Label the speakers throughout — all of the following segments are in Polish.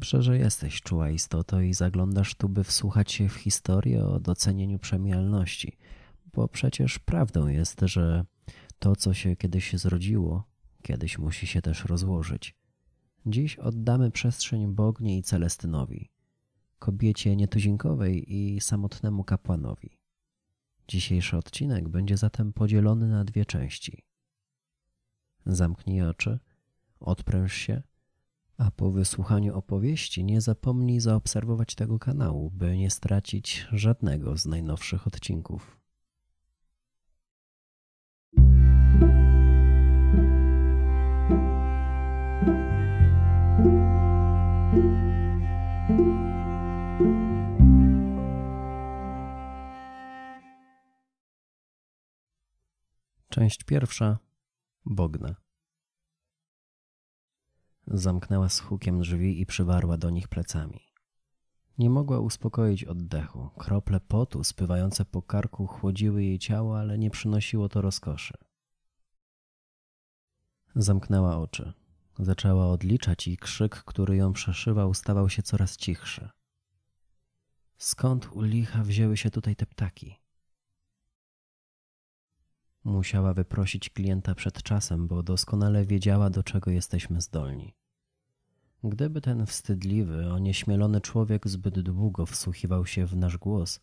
Speaker 1: Dobrze, że jesteś czuła istoto i zaglądasz tu, by wsłuchać się w historię o docenieniu przemijalności, bo przecież prawdą jest, że to, co się kiedyś zrodziło, kiedyś musi się też rozłożyć. Dziś oddamy przestrzeń Bognie i Celestynowi, kobiecie nietuzinkowej i samotnemu kapłanowi. Dzisiejszy odcinek będzie zatem podzielony na dwie części. Zamknij oczy, odpręż się, a po wysłuchaniu opowieści nie zapomnij zaobserwować tego kanału, by nie stracić żadnego z najnowszych odcinków. Część pierwsza. Bogna. Zamknęła z hukiem drzwi i przywarła do nich plecami. Nie mogła uspokoić oddechu. Krople potu spływające po karku chłodziły jej ciało, ale nie przynosiło to rozkoszy. Zamknęła oczy. Zaczęła odliczać i krzyk, który ją przeszywał, stawał się coraz cichszy. Skąd u licha wzięły się tutaj te ptaki? Musiała wyprosić klienta przed czasem, bo doskonale wiedziała, do czego jesteśmy zdolni. Gdyby ten wstydliwy, onieśmielony człowiek zbyt długo wsłuchiwał się w nasz głos,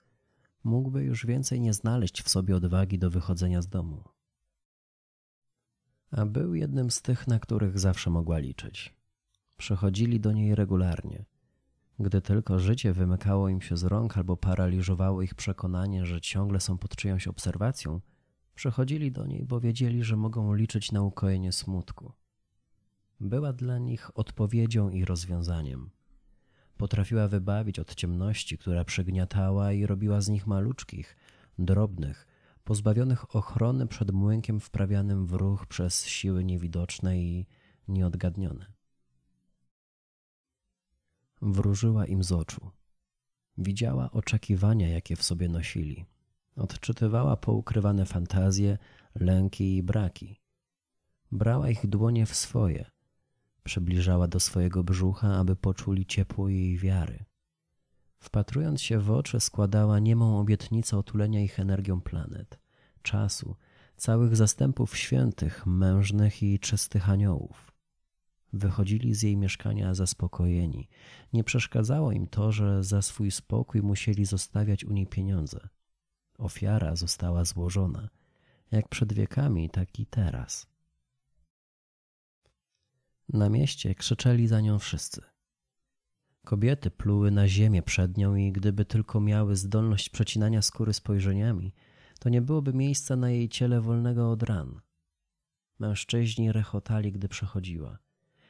Speaker 1: mógłby już więcej nie znaleźć w sobie odwagi do wychodzenia z domu. A był jednym z tych, na których zawsze mogła liczyć. Przychodzili do niej regularnie. Gdy tylko życie wymykało im się z rąk albo paraliżowało ich przekonanie, że ciągle są pod czyjąś obserwacją, przychodzili do niej, bo wiedzieli, że mogą liczyć na ukojenie smutku. Była dla nich odpowiedzią i rozwiązaniem. Potrafiła wybawić od ciemności, która przygniatała i robiła z nich maluczkich, drobnych, pozbawionych ochrony przed młynkiem wprawianym w ruch przez siły niewidoczne i nieodgadnione. Wróżyła im z oczu. Widziała oczekiwania, jakie w sobie nosili. Odczytywała poukrywane fantazje, lęki i braki. Brała ich dłonie w swoje – Przybliżała do swojego brzucha, aby poczuli ciepło jej wiary. Wpatrując się w oczy, składała niemą obietnicę otulenia ich energią planet, czasu, całych zastępów świętych, mężnych i czystych aniołów. Wychodzili z jej mieszkania zaspokojeni. Nie przeszkadzało im to, że za swój spokój musieli zostawiać u niej pieniądze. Ofiara została złożona, jak przed wiekami, tak i teraz. Na mieście krzyczeli za nią wszyscy. Kobiety pluły na ziemię przed nią i gdyby tylko miały zdolność przecinania skóry spojrzeniami, to nie byłoby miejsca na jej ciele wolnego od ran. Mężczyźni rechotali, gdy przechodziła.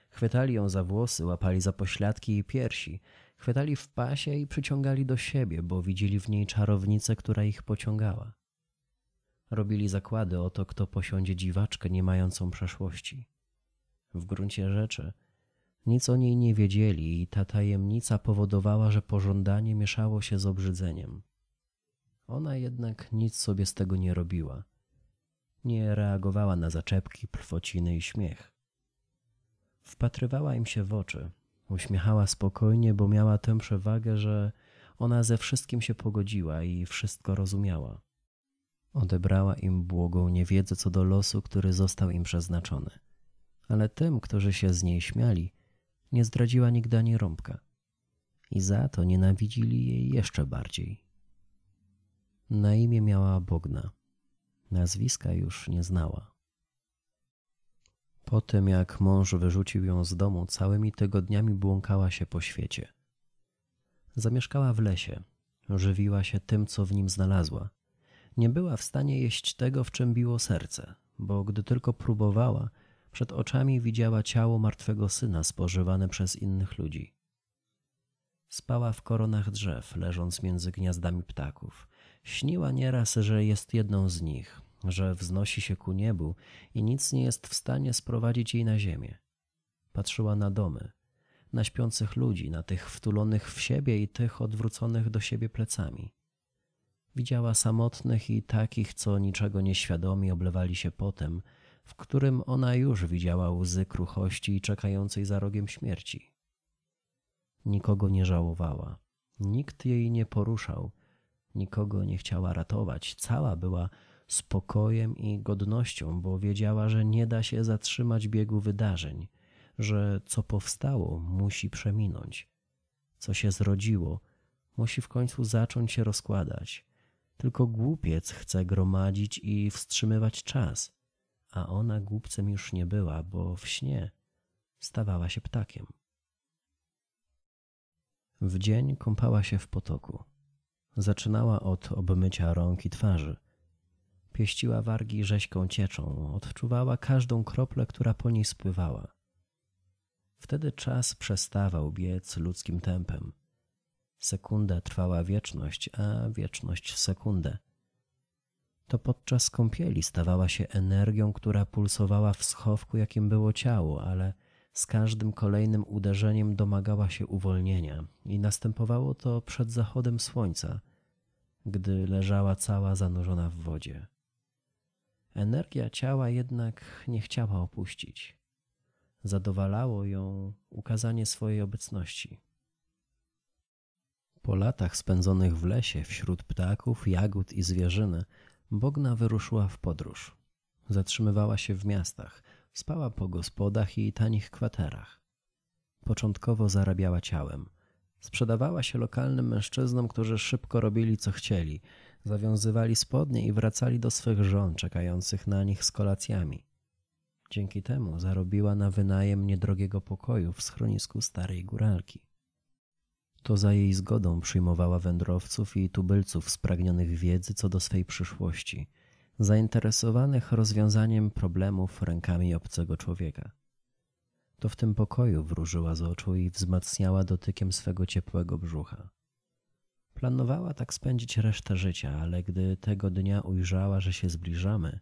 Speaker 1: Chwytali ją za włosy, łapali za pośladki i piersi, chwytali w pasie i przyciągali do siebie, bo widzieli w niej czarownicę, która ich pociągała. Robili zakłady o to, kto posiądzie dziwaczkę nie mającą przeszłości. W gruncie rzeczy nic o niej nie wiedzieli i ta tajemnica powodowała, że pożądanie mieszało się z obrzydzeniem. Ona jednak nic sobie z tego nie robiła. Nie reagowała na zaczepki, plwociny i śmiech. Wpatrywała im się w oczy, uśmiechała spokojnie, bo miała tę przewagę, że ona ze wszystkim się pogodziła i wszystko rozumiała. Odebrała im błogą niewiedzę co do losu, który został im przeznaczony ale tym, którzy się z niej śmiali, nie zdradziła nigdy ani rąbka. I za to nienawidzili jej jeszcze bardziej. Na imię miała Bogna. Nazwiska już nie znała. Po tym, jak mąż wyrzucił ją z domu, całymi tygodniami błąkała się po świecie. Zamieszkała w lesie, żywiła się tym, co w nim znalazła. Nie była w stanie jeść tego, w czym biło serce, bo gdy tylko próbowała, przed oczami widziała ciało martwego syna spożywane przez innych ludzi. Spała w koronach drzew, leżąc między gniazdami ptaków. Śniła nieraz, że jest jedną z nich, że wznosi się ku niebu i nic nie jest w stanie sprowadzić jej na ziemię. Patrzyła na domy, na śpiących ludzi, na tych wtulonych w siebie i tych odwróconych do siebie plecami. Widziała samotnych i takich, co niczego nieświadomi oblewali się potem, w którym ona już widziała łzy kruchości czekającej za rogiem śmierci. nikogo nie żałowała. Nikt jej nie poruszał, nikogo nie chciała ratować. Cała była spokojem i godnością, bo wiedziała, że nie da się zatrzymać biegu wydarzeń, że co powstało musi przeminąć, co się zrodziło musi w końcu zacząć się rozkładać. Tylko głupiec chce gromadzić i wstrzymywać czas, a ona głupcem już nie była, bo w śnie stawała się ptakiem. W dzień kąpała się w potoku. Zaczynała od obmycia rąk i twarzy. Pieściła wargi rzeźką cieczą, odczuwała każdą kroplę, która po niej spływała. Wtedy czas przestawał biec ludzkim tempem. Sekunda trwała wieczność, a wieczność sekundę. To podczas kąpieli stawała się energią, która pulsowała w schowku, jakim było ciało, ale z każdym kolejnym uderzeniem domagała się uwolnienia i następowało to przed zachodem słońca, gdy leżała cała zanurzona w wodzie. Energia ciała jednak nie chciała opuścić. Zadowalało ją ukazanie swojej obecności. Po latach spędzonych w lesie wśród ptaków, jagód i zwierzyny, Bogna wyruszyła w podróż. Zatrzymywała się w miastach, spała po gospodach i tanich kwaterach. Początkowo zarabiała ciałem. Sprzedawała się lokalnym mężczyznom, którzy szybko robili co chcieli, zawiązywali spodnie i wracali do swych żon czekających na nich z kolacjami. Dzięki temu zarobiła na wynajem niedrogiego pokoju w schronisku starej góralki. To za jej zgodą przyjmowała wędrowców i tubylców spragnionych wiedzy co do swej przyszłości, zainteresowanych rozwiązaniem problemów rękami obcego człowieka. To w tym pokoju wróżyła z oczu i wzmacniała dotykiem swego ciepłego brzucha. Planowała tak spędzić resztę życia, ale gdy tego dnia ujrzała, że się zbliżamy,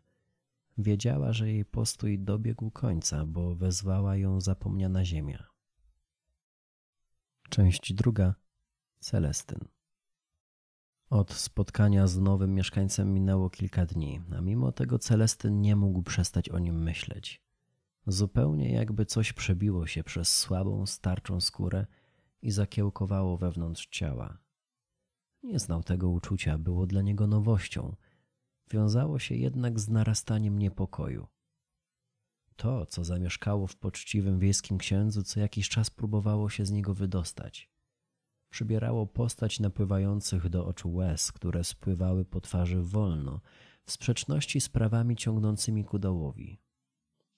Speaker 1: wiedziała, że jej postój dobiegł końca, bo wezwała ją zapomniana ziemia. Część druga. Celestyn. Od spotkania z nowym mieszkańcem minęło kilka dni, a mimo tego Celestyn nie mógł przestać o nim myśleć. Zupełnie jakby coś przebiło się przez słabą, starczą skórę i zakiełkowało wewnątrz ciała. Nie znał tego uczucia, było dla niego nowością. Wiązało się jednak z narastaniem niepokoju. To, co zamieszkało w poczciwym wiejskim księdzu, co jakiś czas próbowało się z niego wydostać. Przybierało postać napływających do oczu łez, które spływały po twarzy wolno, w sprzeczności z prawami ciągnącymi ku dołowi.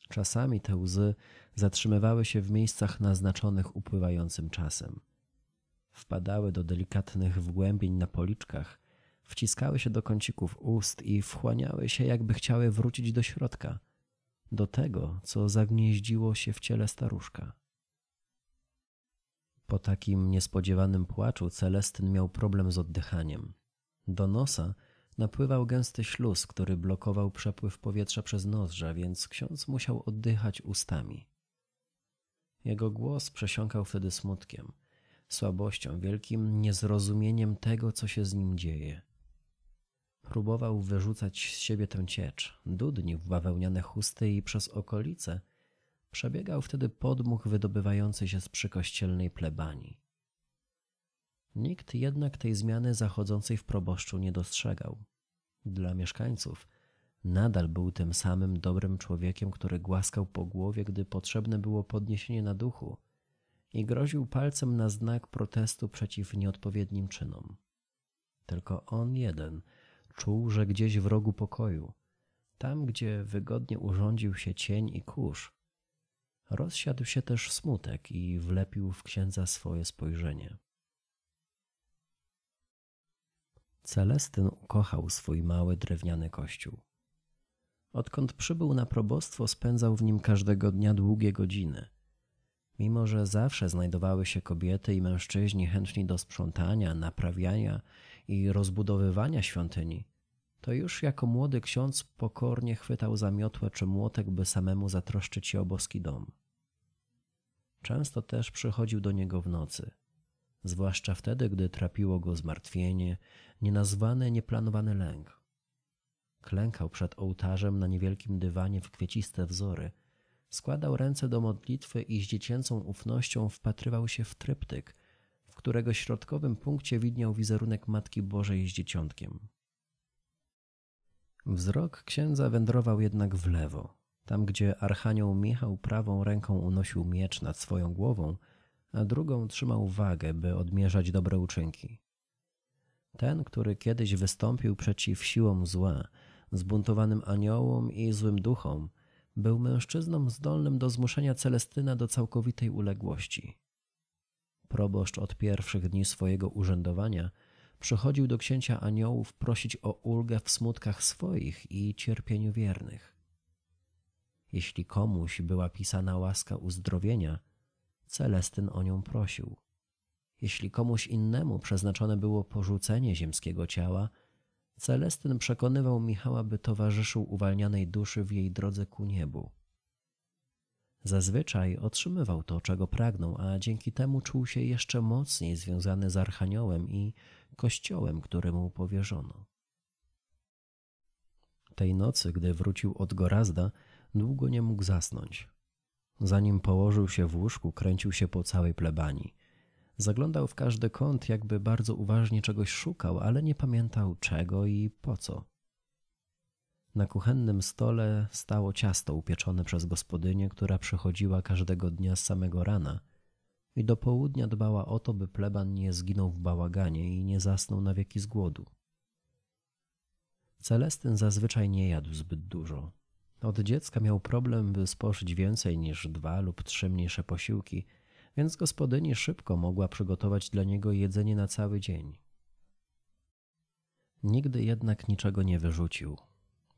Speaker 1: Czasami te łzy zatrzymywały się w miejscach naznaczonych upływającym czasem. Wpadały do delikatnych wgłębień na policzkach, wciskały się do kącików ust i wchłaniały się, jakby chciały wrócić do środka – do tego, co zagnieździło się w ciele staruszka. Po takim niespodziewanym płaczu Celestyn miał problem z oddychaniem. Do nosa napływał gęsty śluz, który blokował przepływ powietrza przez nozdrza, więc ksiądz musiał oddychać ustami. Jego głos przesiąkał wtedy smutkiem, słabością, wielkim niezrozumieniem tego, co się z nim dzieje. Próbował wyrzucać z siebie tę ciecz, dudnił w bawełniane chusty i przez okolice przebiegał wtedy podmuch wydobywający się z przykościelnej plebanii. Nikt jednak tej zmiany zachodzącej w proboszczu nie dostrzegał. Dla mieszkańców nadal był tym samym dobrym człowiekiem, który głaskał po głowie, gdy potrzebne było podniesienie na duchu i groził palcem na znak protestu przeciw nieodpowiednim czynom. Tylko on jeden – Czuł, że gdzieś w rogu pokoju, tam gdzie wygodnie urządził się cień i kurz, rozsiadł się też smutek i wlepił w księdza swoje spojrzenie. Celestyn ukochał swój mały drewniany kościół. Odkąd przybył na probostwo, spędzał w nim każdego dnia długie godziny. Mimo, że zawsze znajdowały się kobiety i mężczyźni chętni do sprzątania, naprawiania i rozbudowywania świątyni, to już jako młody ksiądz pokornie chwytał za miotłę czy młotek, by samemu zatroszczyć się o boski dom. Często też przychodził do niego w nocy, zwłaszcza wtedy, gdy trapiło go zmartwienie, nienazwany, nieplanowany lęk. Klękał przed ołtarzem na niewielkim dywanie w kwieciste wzory, składał ręce do modlitwy i z dziecięcą ufnością wpatrywał się w tryptyk, którego środkowym punkcie widniał wizerunek Matki Bożej z dzieciątkiem. Wzrok księdza wędrował jednak w lewo, tam gdzie archanioł Michał prawą ręką unosił miecz nad swoją głową, a drugą trzymał wagę, by odmierzać dobre uczynki. Ten, który kiedyś wystąpił przeciw siłom zła, zbuntowanym aniołom i złym duchom, był mężczyzną zdolnym do zmuszenia Celestyna do całkowitej uległości. Proboszcz od pierwszych dni swojego urzędowania przychodził do księcia aniołów prosić o ulgę w smutkach swoich i cierpieniu wiernych. Jeśli komuś była pisana łaska uzdrowienia, Celestyn o nią prosił. Jeśli komuś innemu przeznaczone było porzucenie ziemskiego ciała, Celestyn przekonywał Michała, by towarzyszył uwalnianej duszy w jej drodze ku niebu. Zazwyczaj otrzymywał to, czego pragnął, a dzięki temu czuł się jeszcze mocniej związany z Archaniołem i kościołem, któremu powierzono. Tej nocy, gdy wrócił od Gorazda, długo nie mógł zasnąć. Zanim położył się w łóżku, kręcił się po całej plebanii. Zaglądał w każdy kąt, jakby bardzo uważnie czegoś szukał, ale nie pamiętał czego i po co. Na kuchennym stole stało ciasto upieczone przez gospodynię, która przychodziła każdego dnia z samego rana i do południa dbała o to, by pleban nie zginął w bałaganie i nie zasnął na wieki z głodu. Celestyn zazwyczaj nie jadł zbyt dużo. Od dziecka miał problem, by spożyć więcej niż dwa lub trzy mniejsze posiłki, więc gospodyni szybko mogła przygotować dla niego jedzenie na cały dzień. Nigdy jednak niczego nie wyrzucił.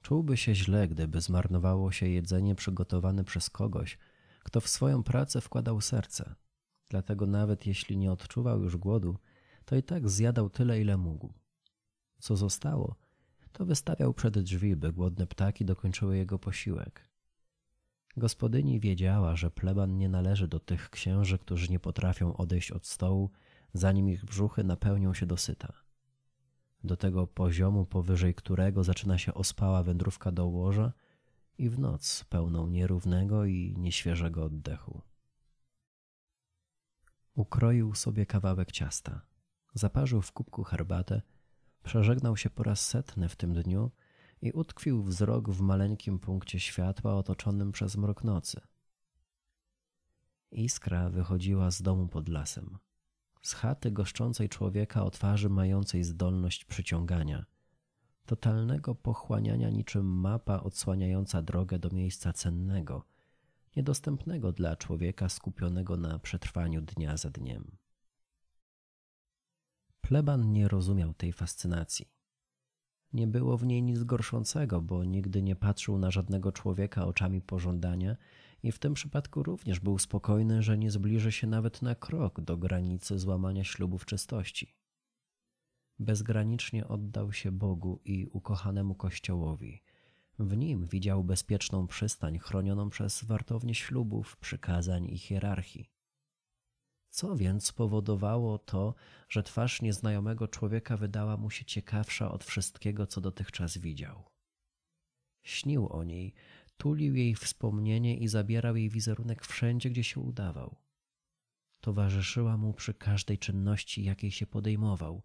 Speaker 1: Czułby się źle, gdyby zmarnowało się jedzenie przygotowane przez kogoś, kto w swoją pracę wkładał serce. Dlatego nawet jeśli nie odczuwał już głodu, to i tak zjadał tyle, ile mógł. Co zostało, to wystawiał przed drzwi, by głodne ptaki dokończyły jego posiłek. Gospodyni wiedziała, że pleban nie należy do tych księży, którzy nie potrafią odejść od stołu, zanim ich brzuchy napełnią się dosyta. Do tego poziomu, powyżej którego zaczyna się ospała wędrówka do łoża i w noc pełną nierównego i nieświeżego oddechu. Ukroił sobie kawałek ciasta, zaparzył w kubku herbatę, przeżegnał się po raz setny w tym dniu i utkwił wzrok w maleńkim punkcie światła otoczonym przez mrok nocy. Iskra wychodziła z domu pod lasem, z chaty goszczącej człowieka o twarzy mającej zdolność przyciągania, totalnego pochłaniania niczym mapa odsłaniająca drogę do miejsca cennego, niedostępnego dla człowieka skupionego na przetrwaniu dnia za dniem. Pleban nie rozumiał tej fascynacji. Nie było w niej nic gorszącego, bo nigdy nie patrzył na żadnego człowieka oczami pożądania i w tym przypadku również był spokojny, że nie zbliży się nawet na krok do granicy złamania ślubów czystości. Bezgranicznie oddał się Bogu i ukochanemu Kościołowi. W nim widział bezpieczną przystań chronioną przez wartownię ślubów, przykazań i hierarchii. Co więc spowodowało to, że twarz nieznajomego człowieka wydała mu się ciekawsza od wszystkiego, co dotychczas widział? Śnił o niej, tulił jej wspomnienie i zabierał jej wizerunek wszędzie, gdzie się udawał. Towarzyszyła mu przy każdej czynności, jakiej się podejmował.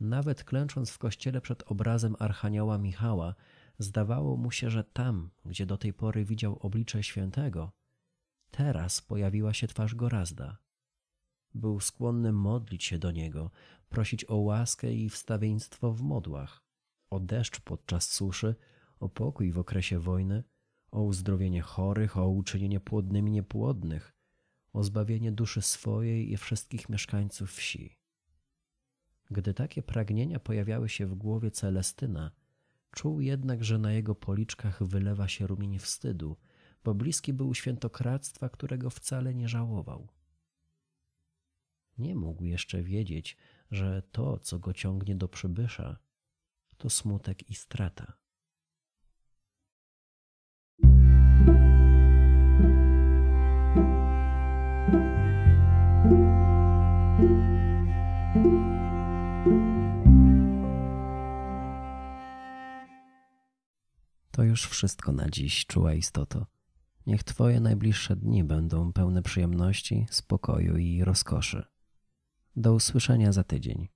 Speaker 1: Nawet klęcząc w kościele przed obrazem Archanioła Michała, zdawało mu się, że tam, gdzie do tej pory widział oblicze świętego, teraz pojawiła się twarz Gorazda. Był skłonny modlić się do niego, prosić o łaskę i wstawieństwo w modłach, o deszcz podczas suszy, o pokój w okresie wojny, o uzdrowienie chorych, o uczynienie płodnymi niepłodnych, o zbawienie duszy swojej i wszystkich mieszkańców wsi. Gdy takie pragnienia pojawiały się w głowie Celestyna, czuł jednak, że na jego policzkach wylewa się rumień wstydu, bo bliski był świętokradztwa, którego wcale nie żałował. Nie mógł jeszcze wiedzieć, że to, co go ciągnie do przybysza, to smutek i strata. To już wszystko na dziś, czuła istoto. Niech Twoje najbliższe dni będą pełne przyjemności, spokoju i rozkoszy. Do usłyszenia za tydzień.